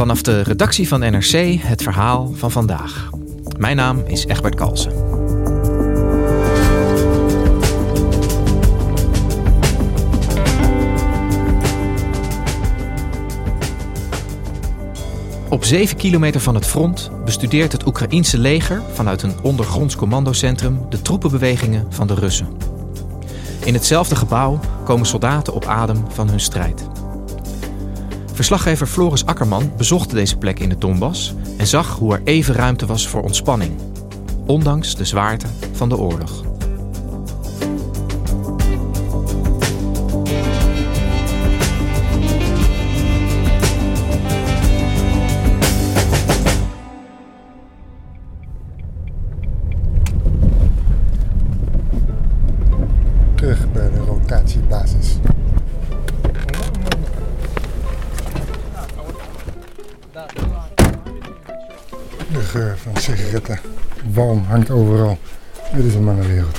Vanaf de redactie van NRC het verhaal van vandaag. Mijn naam is Egbert Kalsen. Op 7 kilometer van het front bestudeert het Oekraïense leger vanuit een ondergronds commandocentrum de troepenbewegingen van de Russen. In hetzelfde gebouw komen soldaten op adem van hun strijd. Verslaggever Floris Akkerman bezocht deze plek in de Donbass en zag hoe er even ruimte was voor ontspanning, ondanks de zwaarte van de oorlog. Hangt overal. Dit is een mannenwereld.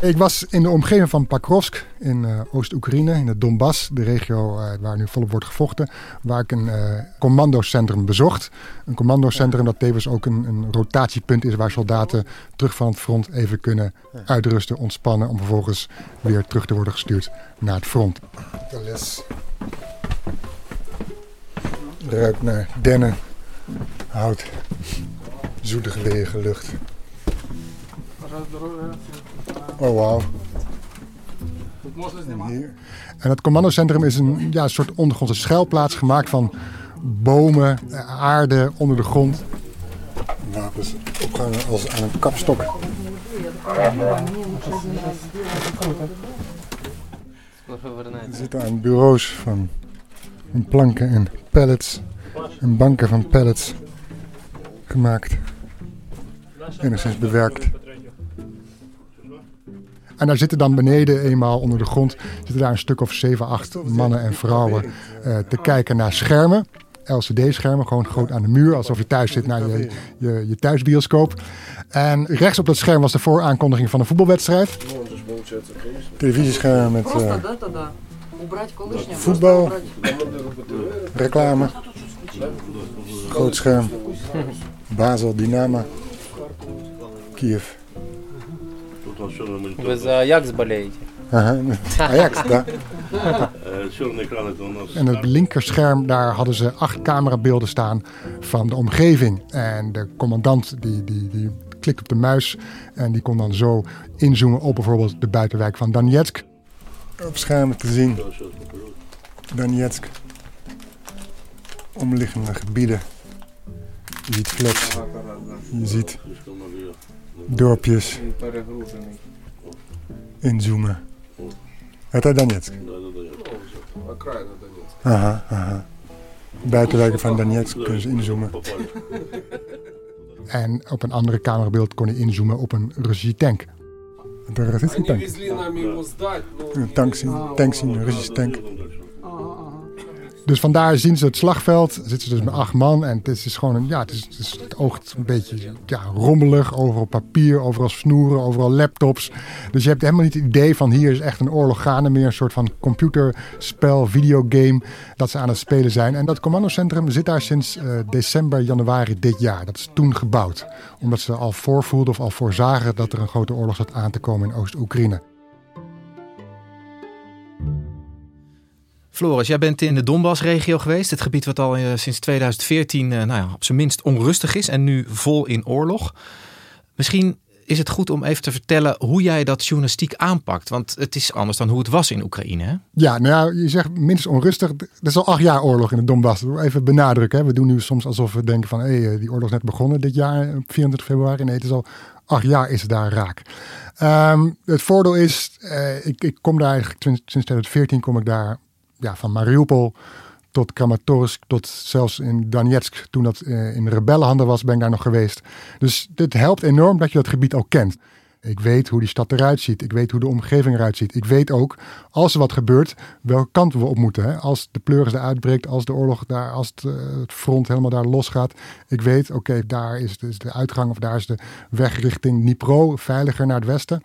Ik was in de omgeving van Pakrovsk in eh, Oost-Oekraïne, in het Donbass, de regio eh, waar nu volop wordt gevochten, waar ik een eh, commandocentrum bezocht. Een commandocentrum dat tevens ook een, een rotatiepunt is waar soldaten terug van het front even kunnen uitrusten, ontspannen, om vervolgens weer terug te worden gestuurd naar het front. De les ruikt naar dennen, hout, zoete gelegen lucht. Oh wauw. En, en het commandocentrum is een ja, soort ondergrondse schuilplaats gemaakt van bomen, aarde onder de grond. Wapens opgehangen als aan een kapstok. Er zitten aan bureaus van, van planken en pallets en banken van pallets gemaakt. Enigszins bewerkt. En daar zitten dan beneden eenmaal onder de grond zitten daar een stuk of 7, 8 mannen en vrouwen eh, te kijken naar schermen. LCD-schermen, gewoon groot aan de muur, alsof je thuis zit naar je, je, je thuisbioscoop. En rechts op dat scherm was de vooraankondiging van een voetbalwedstrijd. Televisiescherm met eh, voetbal, reclame, groot scherm, Basel, Dynamo, Kiev. Вы за Аякс болеете? Aha, Ajax, daar. Черный экран это у нас. En het linkerscherm, daar hadden ze acht camerabeelden staan van de omgeving. En de commandant die, die, die klikt op de muis en die kon dan zo inzoomen op bijvoorbeeld de buitenwijk van Donetsk. Op schermen te zien, Donetsk. Omliggende gebieden. Je ziet flats, je ziet dorpjes, inzoomen. Het is Donetsk. Aha, aha. Buitenwijken van Donetsk kunnen ze inzoomen. En op een andere camerabeeld kon je inzoomen op een Russische tank. Een tank. Een tank zien, tank zien, een Russische tank. Dus vandaar zien ze het slagveld. Zitten ze dus met acht man. En het is, gewoon een, ja, het, is, het, is- het oogt een beetje ja, rommelig. Overal papier, overal snoeren, overal laptops. Dus je hebt helemaal niet het idee van hier is echt een oorlog gaande. Meer een soort van computerspel, videogame dat ze aan het spelen zijn. En dat commandocentrum zit daar sinds eh, december, januari dit jaar. Dat is toen gebouwd. Omdat ze al voorvoelden of al voorzagen dat er een grote oorlog zat aan te komen in Oost-Oekraïne. Floris, jij bent in de Donbass-regio geweest. Het gebied wat al sinds 2014 nou ja, op zijn minst onrustig is en nu vol in oorlog. Misschien is het goed om even te vertellen hoe jij dat journalistiek aanpakt. Want het is anders dan hoe het was in Oekraïne. Ja, nou ja, je zegt minstens onrustig. Er is al acht jaar oorlog in de Donbass. Even benadrukken. We doen nu soms alsof we denken van... hé, hey, die oorlog is net begonnen dit jaar, 24 februari. Nee, het is al acht jaar is het daar raak. Ehm, het voordeel is, ik, ik kom daar eigenlijk sinds 2014 kom ik daar ja, van Mariupol tot Kramatorsk, tot zelfs in Donetsk, toen dat uh, in rebellenhanden was, ben ik daar nog geweest. Dus dit helpt enorm dat je dat gebied al kent. Ik weet hoe die stad eruit ziet. Ik weet hoe de omgeving eruit ziet. Ik weet ook, als er wat gebeurt, welke kant we op moeten. Hè? Als de pleuris er uitbreekt, als de oorlog daar, als het, uh, het front helemaal daar losgaat. Ik weet, oké, daar is de, uitgang of daar is de weg richting Dnipro, veiliger naar het westen.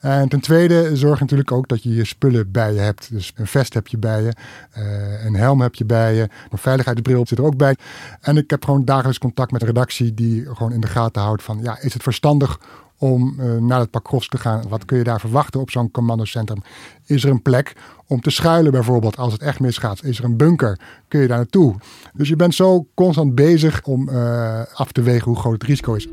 En ten tweede zorg natuurlijk ook dat je je spullen bij je hebt. Dus een vest heb je bij je, uh, een helm heb je bij je, een veiligheidsbril zit er ook bij. En ik heb gewoon dagelijks contact met de redactie die gewoon in de gaten houdt van, ja, is het verstandig om uh, naar het Pakrovsk te gaan. Wat kun je daar verwachten op zo'n commandocentrum? Is er een plek om te schuilen bijvoorbeeld als het echt misgaat? Is er een bunker? Kun je daar naartoe? Dus je bent zo constant bezig om uh, af te wegen hoe groot het risico is.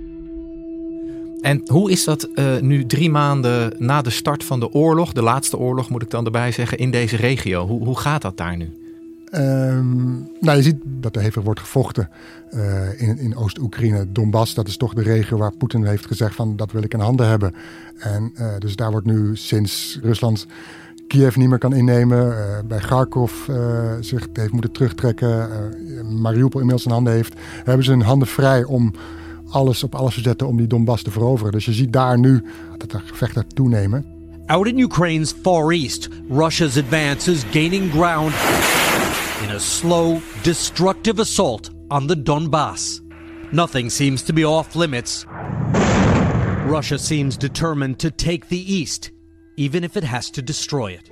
En hoe is dat uh, nu drie maanden na de start van de oorlog, de laatste oorlog moet ik dan erbij zeggen, in deze regio? Hoe, hoe gaat dat daar nu? Um, nou, je ziet dat er hevig wordt gevochten uh, in, in Oost-Oekraïne. Donbass, dat is toch de regio waar Poetin heeft gezegd van dat wil ik in handen hebben. En uh, dus daar wordt nu sinds Rusland Kiev niet meer kan innemen, uh, bij Kharkov zich heeft moeten terugtrekken, Mariupol inmiddels in handen heeft, hebben ze hun handen vrij om alles op alles te zetten om die Donbass te veroveren. Dus je ziet daar nu dat er gevechten toenemen. Out in Ukraine's far east, Russia's advance is gaining ground in a slow, destructive assault on the Donbass. Nothing seems to be off limits. Russia seems determined to take the east, even if it has to destroy it.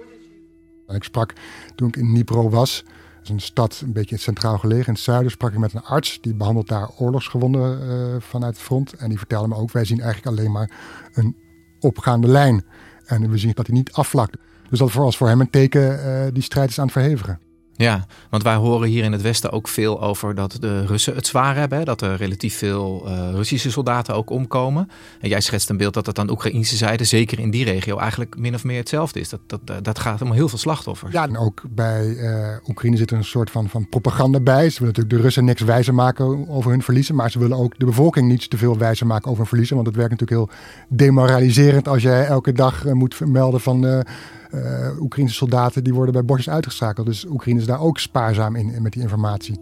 Ik sprak toen ik in Dnipro was, dat is een stad een beetje centraal gelegen in het zuiden, sprak ik met een arts die behandelt daar oorlogsgewonden uh, vanuit het front. En die vertelde me ook, wij zien eigenlijk alleen maar een opgaande lijn. En we zien dat hij niet afvlakt. Dus dat was voor hem een teken, uh, die strijd is aan het verhevigen. Ja, want wij horen hier in het Westen ook veel over dat de Russen het zwaar hebben. Dat er relatief veel uh, Russische soldaten ook omkomen. En jij schetst een beeld dat het aan de Oekraïnse zijde, zeker in die regio, eigenlijk min of meer hetzelfde is. Dat, dat, dat gaat om heel veel slachtoffers. Ja, en ook bij uh, Oekraïne zit er een soort van, van propaganda bij. Ze willen natuurlijk de Russen niks wijzer maken over hun verliezen. Maar ze willen ook de bevolking niet te veel wijzer maken over hun verliezen. Want het werkt natuurlijk heel demoraliserend als jij elke dag moet melden van uh, Oekraïnse soldaten die worden bij bosjes uitgeschakeld. Dus Oekraïne is daar ook spaarzaam in, in met die informatie.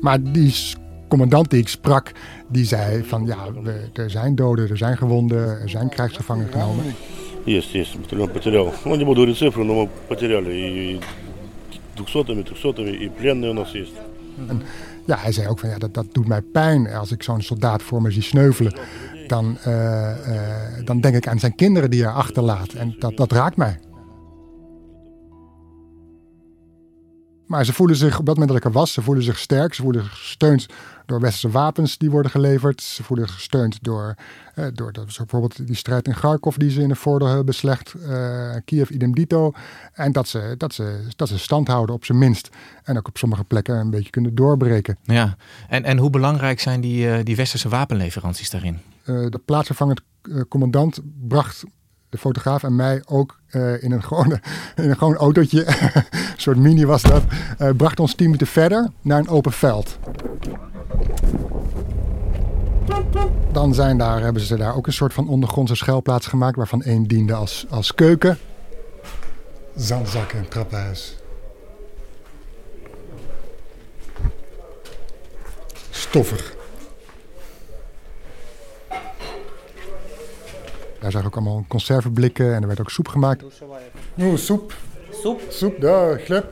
Maar die commandant die ik sprak, die zei van ja, we, er zijn doden, er zijn gewonden, er zijn krijgsgevangenen genomen. Есть, есть, батальон потерял. Ну, не буду говорить цифры, но мы потеряли и двухсотыми, трехсотыми, и пленные у нас есть. En ja, hij zei ook van ja, dat, dat doet mij pijn als ik zo'n soldaat voor me zie sneuvelen. Dan, uh, uh, dan denk ik aan zijn kinderen die hij achterlaat. En dat, dat raakt mij. Maar ze voelen zich, op dat moment dat ik er was, ze voelen zich sterk. Ze voelen zich gesteund door westerse wapens die worden geleverd. Ze voelen zich gesteund door, uh, door dat, bijvoorbeeld die strijd in Kharkov die ze in de voordeel hebben beslecht. Kiev idem dito. En dat ze, dat, ze, dat ze stand houden op zijn minst. En ook op sommige plekken een beetje kunnen doorbreken. Ja, en, en hoe belangrijk zijn die, die westerse wapenleveranties daarin? De plaatsvervangend commandant bracht de fotograaf en mij ook uh, in, een gewone, in een gewoon autootje, een soort mini was dat, uh, bracht ons tien minuten verder naar een open veld. Dan zijn daar, hebben ze daar ook een soort van ondergrondse schuilplaats gemaakt, waarvan één diende als, als keuken. Zandzakken en trappenhuis. Stoffig. Daar zag ik ook allemaal conserveblikken en er werd ook soep gemaakt. Ну, soep. Soep? Soep, да, хлеб.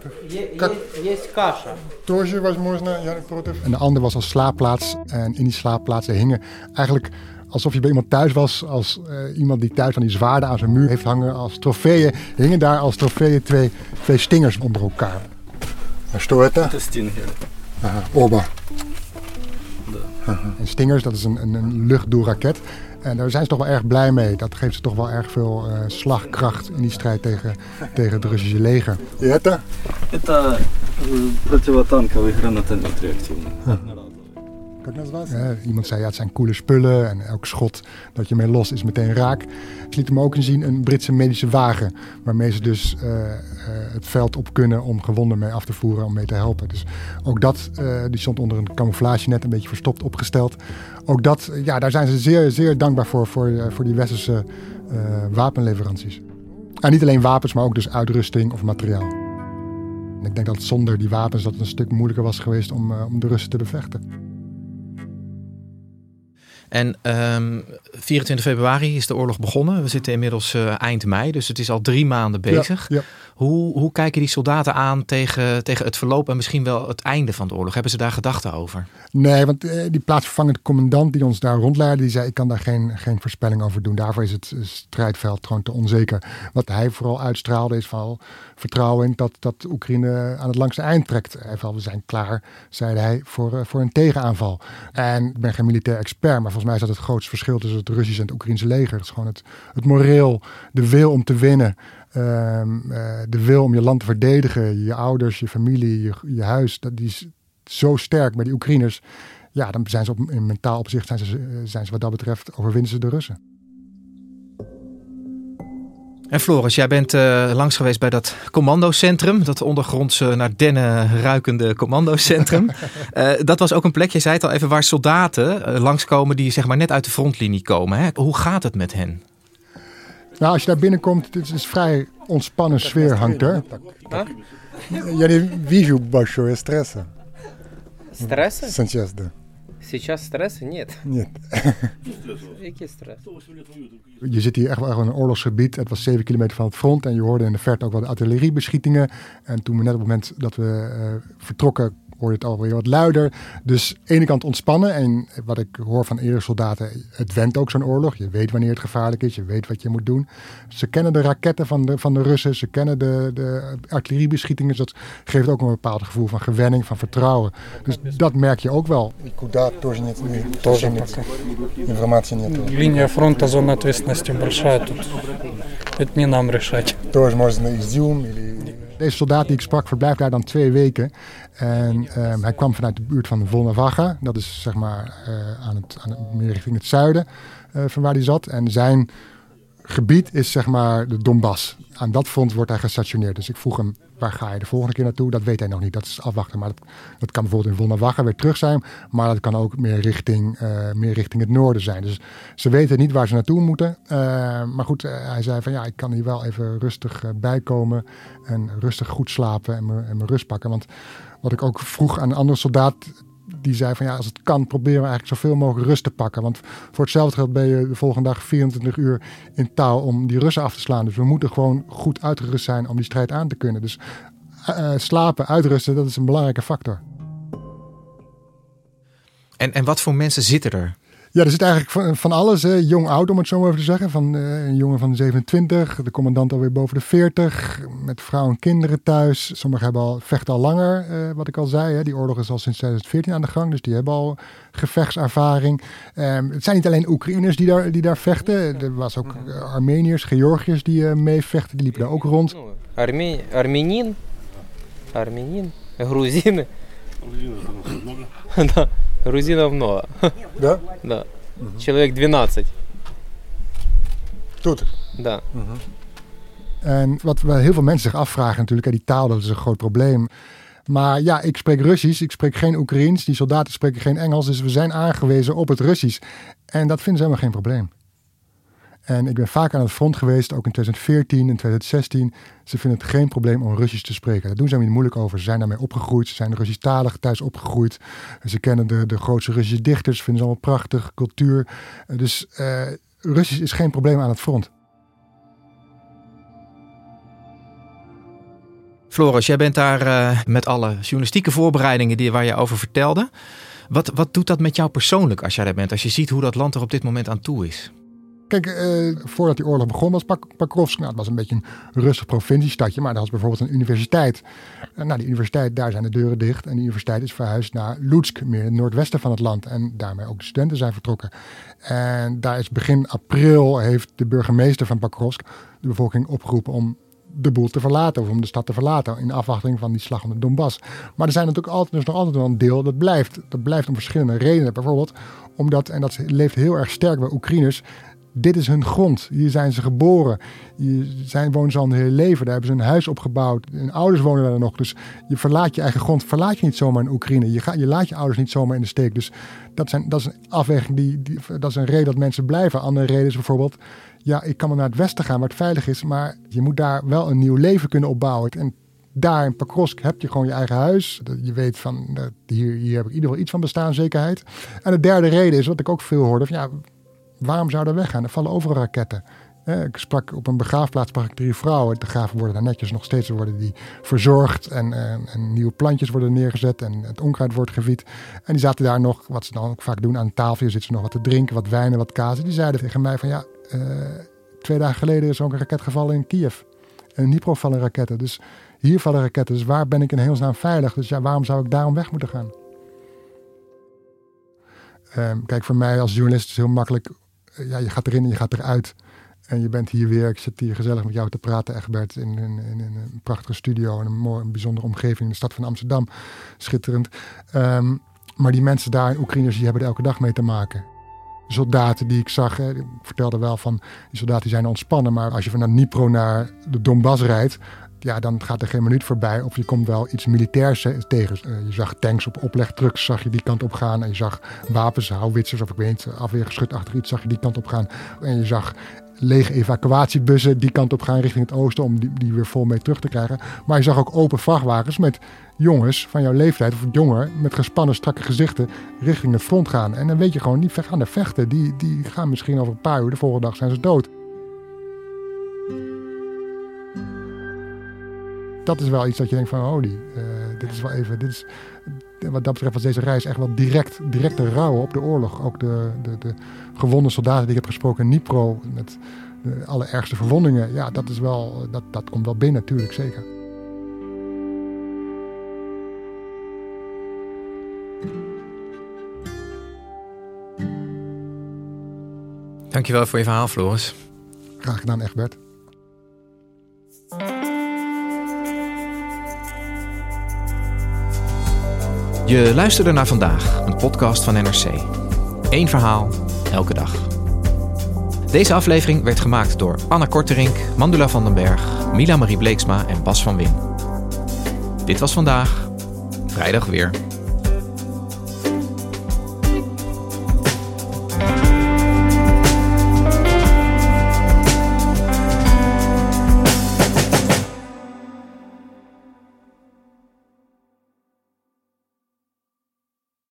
Как... Есть каша. Тоже возможно, я не против. En de ander was als slaapplaats. En in die slaapplaatsen hingen eigenlijk alsof je bij iemand thuis was. Als uh, iemand die thuis van die zwaarden aan zijn muur heeft hangen. Als trofeeën hingen daar als trofeeën twee, twee stingers onder elkaar. Что это? Это стингер. Aha, oba. Да. En stingers, dat is een, een, een luchtdoelraket. En daar zijn ze toch wel erg blij mee. Dat geeft ze toch wel erg veel uh, slagkracht in die strijd tegen, tegen het Russische leger. Jette? Это э, противотанковый гранатомет реактивный. iemand zei ja, het zijn coole spullen en elk schot dat je mee los is meteen raak. Ze lieten me ook zien een Britse medische wagen waarmee ze dus uh, uh, het veld op kunnen om gewonden mee af te voeren om mee te helpen. Dus ook dat, uh, die stond onder een camouflagenet een beetje verstopt opgesteld. Ook dat, ja, daar zijn ze zeer, zeer dankbaar voor, voor, voor die westerse wapenleveranties. En niet alleen wapens, maar ook dus uitrusting of materiaal. En ik denk dat zonder die wapens dat het een stuk moeilijker was geweest om, om de Russen te bevechten. En um, ehm, 24 februari is de oorlog begonnen. We zitten inmiddels uh, eind mei, dus het is al drie maanden bezig. Ja, ja. Hoe, hoe kijken die soldaten aan tegen, tegen het verloop en misschien wel het einde van de oorlog? Hebben ze daar gedachten over? Nee, want eh, die plaatsvervangende commandant die ons daar rondleidde, die zei: Ik kan daar geen, geen voorspelling over doen. Daarvoor is het strijdveld gewoon te onzeker. Wat hij vooral uitstraalde is van vertrouwen in dat, dat Oekraïne aan het langste eind trekt. Hij we zijn klaar, zei hij, voor, uh, voor een tegenaanval. En ik ben geen militair expert, maar volgens mij is dat het grootste verschil tussen het Russische en het Oekraïnse leger. Dat is gewoon het, het moreel, de wil om te winnen. Ehm, eh, de wil om je land te verdedigen, je ouders, je familie, je, je huis, dat, die is zo sterk bij die Oekraïners. Ja, dan zijn ze op, in mentaal opzicht zijn ze, eh, zijn ze wat dat betreft overwinnen ze de Russen. En Floris, jij bent eh, langs geweest bij dat commandocentrum. Dat ondergrondse eh, naar dennen ruikende commandocentrum. uh, dat was ook een plek, je zei het al even, waar soldaten langs uh, langskomen die zeg maar net uit de frontlinie komen. Hè? Hoe gaat het met hen? Nou, als je daar binnenkomt, het is een vrij ontspannen sfeer hangt er. Ja, die wiju is stressen. Stressen? Sanchez de. Сейчас стресса? Нет. Нет. Какие стресс? Je zit hier echt wel in een oorlogsgebied. Het was 7 kilometer van het front. En je hoorde in de verte ook wat artilleriebeschietingen. En toen we net op het moment dat we uh, vertrokken hoor je het alweer wat luider. Dus aan de ene kant ontspannen. En wat ik hoor van eerdere soldaten, het went ook zo'n oorlog. Je weet wanneer het gevaarlijk is, je weet wat je moet doen. Ze kennen de raketten van de, van de Russen, ze kennen de, de artilleriebeschietingen. Dus dat geeft ook een bepaald gevoel van gewenning, van vertrouwen. Dus dat merk je ook wel. Куда тоже нет, тоже нет. Информации нет. Линия фронта, зона ответственности большая тут. Это не нам решать. Тоже можно Изюм или deze soldaat die ik sprak verblijft daar dan twee weken. En um, hij kwam vanuit de buurt van Volnavaga. Dat is zeg maar uh, aan het, aan meer richting het zuiden uh, van waar hij zat. En zijn gebied is zeg maar de Donbass. Aan dat front wordt hij gestationeerd. Dus ik vroeg hem, waar ga je de volgende keer naartoe? Dat weet hij nog niet, dat is afwachten. Maar dat, kan bijvoorbeeld in Volnavaga weer terug zijn. Maar dat kan ook meer richting, uh, meer richting het noorden zijn. Dus ze weten niet waar ze naartoe moeten. Uh, maar goed, uh, hij zei van ja, ik kan hier wel even rustig bijkomen. En rustig goed slapen en mijn rust pakken. Want wat ik ook vroeg aan een andere soldaat die zei van ja, als het kan, proberen we eigenlijk zoveel mogelijk rust te pakken. Want voor hetzelfde geld ben je de volgende dag 24 uur in touw om die Russen af te slaan. Dus we moeten gewoon goed uitgerust zijn om die strijd aan te kunnen. Dus uh, slapen, uitrusten, dat is een belangrijke factor. En, en wat voor mensen zitten er? Ja, er zit eigenlijk van, van alles, hè. jong, oud om het zo maar even te zeggen. Van eh, een jongen van 27, de commandant alweer boven de 40, met vrouw en kinderen thuis. Sommigen hebben al, vechten al langer, eh, wat ik al zei. Hè. Die oorlog is al sinds 2014 aan de gang, dus die hebben al gevechtservaring. Ehm, het zijn niet alleen Oekraïners die daar, die daar vechten, er was ook mhm. eh, Armeniërs, Georgiërs die uh, meevechten, die liepen daar ook rond. Arme Armenien, Armenien, Groezinen. да. Грузинов много. Да? Да. Угу. Человек 12. Тут? Да. Угу. En wat we heel veel mensen zich afvragen natuurlijk, die taal dat is een groot probleem. Maar ja, ik spreek Russisch, ik spreek geen Oekraïens, die soldaten spreken geen Engels, dus we zijn aangewezen op het Russisch. En dat vinden ze helemaal geen probleem. En ik ben vaak aan het front geweest, ook in 2014 en 2016. Ze vinden het geen probleem om Russisch te spreken. Daar doen ze niet moeilijk over. Ze zijn daarmee opgegroeid. Ze zijn Russisch-talig thuis opgegroeid. Ze kennen de, de grootste Russische dichters, vinden ze allemaal prachtig, cultuur. Dus uh, Russisch is geen probleem aan het front. Floris, jij bent daar uh, met alle journalistieke voorbereidingen die, waar je over vertelde. Wat, wat doet dat met jou persoonlijk als jij daar bent? Als je ziet hoe dat land er op dit moment aan toe is? Kijk, uh, voordat die oorlog begon was Pakrovsk, het was een beetje een rustig provinciestadje, maar daar was bijvoorbeeld een universiteit. En nou, die universiteit, daar zijn de deuren dicht en die universiteit is verhuisd naar Lutsk, meer in het noordwesten van het land. En daarmee ook de studenten zijn vertrokken. En daar is begin april heeft de burgemeester van Pakrovsk de bevolking opgeroepen om de boel te verlaten of om de stad te verlaten in afwachting van die slag om de Donbass. Maar er zijn natuurlijk altijd, er is nog altijd wel een deel dat blijft. Dat blijft om verschillende redenen. Bijvoorbeeld omdat, en dat leeft heel erg sterk bij Oekraïners, dit is hun grond. Hier zijn ze geboren. Hier zijn, wonen ze al hun hele leven. Daar hebben ze een huis opgebouwd. Hun ouders wonen daar nog. Dus je verlaat je eigen grond. Verlaat je niet zomaar in Oekraïne. Je, je laat je ouders niet zomaar in de steek. Dus dat, zijn, dat is een afweging. Die, die, dat is een reden dat mensen blijven. Andere reden is bijvoorbeeld... Ja, ik kan wel naar het westen gaan waar het veilig is. Maar je moet daar wel een nieuw leven kunnen opbouwen. En daar in Pakrovsk heb je gewoon je eigen huis. Je weet van, hier, hier heb ik in ieder geval iets van bestaanszekerheid. En de derde reden is, wat ik ook veel hoorde... Van, ja, waarom zou er weggaan? Er vallen overal raketten. Ik sprak op een begraafplaats sprak ik drie vrouwen. De graven worden daar netjes nog steeds worden die verzorgd. En, en, nieuwe plantjes worden neergezet. En het onkruid wordt gevied. En die zaten daar nog, wat ze dan ook vaak doen aan tafel. Zitten ze nog wat te drinken, wat wijn en wat kaas. Die zeiden tegen mij van ja, uh, twee dagen geleden is ook een raket gevallen in Kiev. En in Dnipro vallen raketten. Dus hier vallen raketten. Dus waar ben ik in hemelsnaam veilig? Dus ja, waarom zou ik daarom weg moeten gaan? Um, kijk, voor mij als journalist is het heel makkelijk ja, je gaat erin en je gaat eruit. En je bent hier weer, ik zit hier gezellig met jou te praten, Egbert, in, in, in, in een prachtige studio en een mooi, een bijzondere omgeving in de stad van Amsterdam. Schitterend. Um, maar die mensen daar in Oekraïners, die hebben er elke dag mee te maken. Soldaten die ik zag, ik vertelde wel van, die soldaten die zijn ontspannen, maar als je van Dnipro naar de Donbass rijdt, ja, dan gaat er geen minuut voorbij of je komt wel iets militairs tegen. Uh, je zag tanks op oplegtrucks, zag je die kant op gaan. En je zag wapens, houwitsers of ik weet niet, afweergeschutachtig iets, zag je die kant op gaan. En je zag lege evacuatiebussen die kant op gaan richting het oosten om die, die weer vol mee terug te krijgen. Maar je zag ook open vrachtwagens met jongens van jouw leeftijd of jonger met gespannen strakke gezichten richting het front gaan. En dan weet je gewoon, die gaan er vechten. Die, die gaan misschien over een paar uur, de volgende dag zijn ze dood. Dat is wel iets dat je denkt van, holy, uh, dit is wel even, dit is, wat dat betreft was deze reis echt wel direct, directe rouwen op de oorlog. Ook de, de, de gewonde soldaten die ik heb gesproken in Nipro, met de allerergste verwondingen, ja, dat is wel, dat, dat komt wel binnen, natuurlijk, zeker. Dankjewel voor je verhaal, Floris. Graag gedaan, Egbert. Je luisterde naar vandaag, een podcast van NRC. Eén verhaal, elke dag. Deze aflevering werd gemaakt door Anna Korterink, Mandula van den Berg, Mila Marie Bleeksma en Bas van Win. Dit was vandaag, vrijdag weer.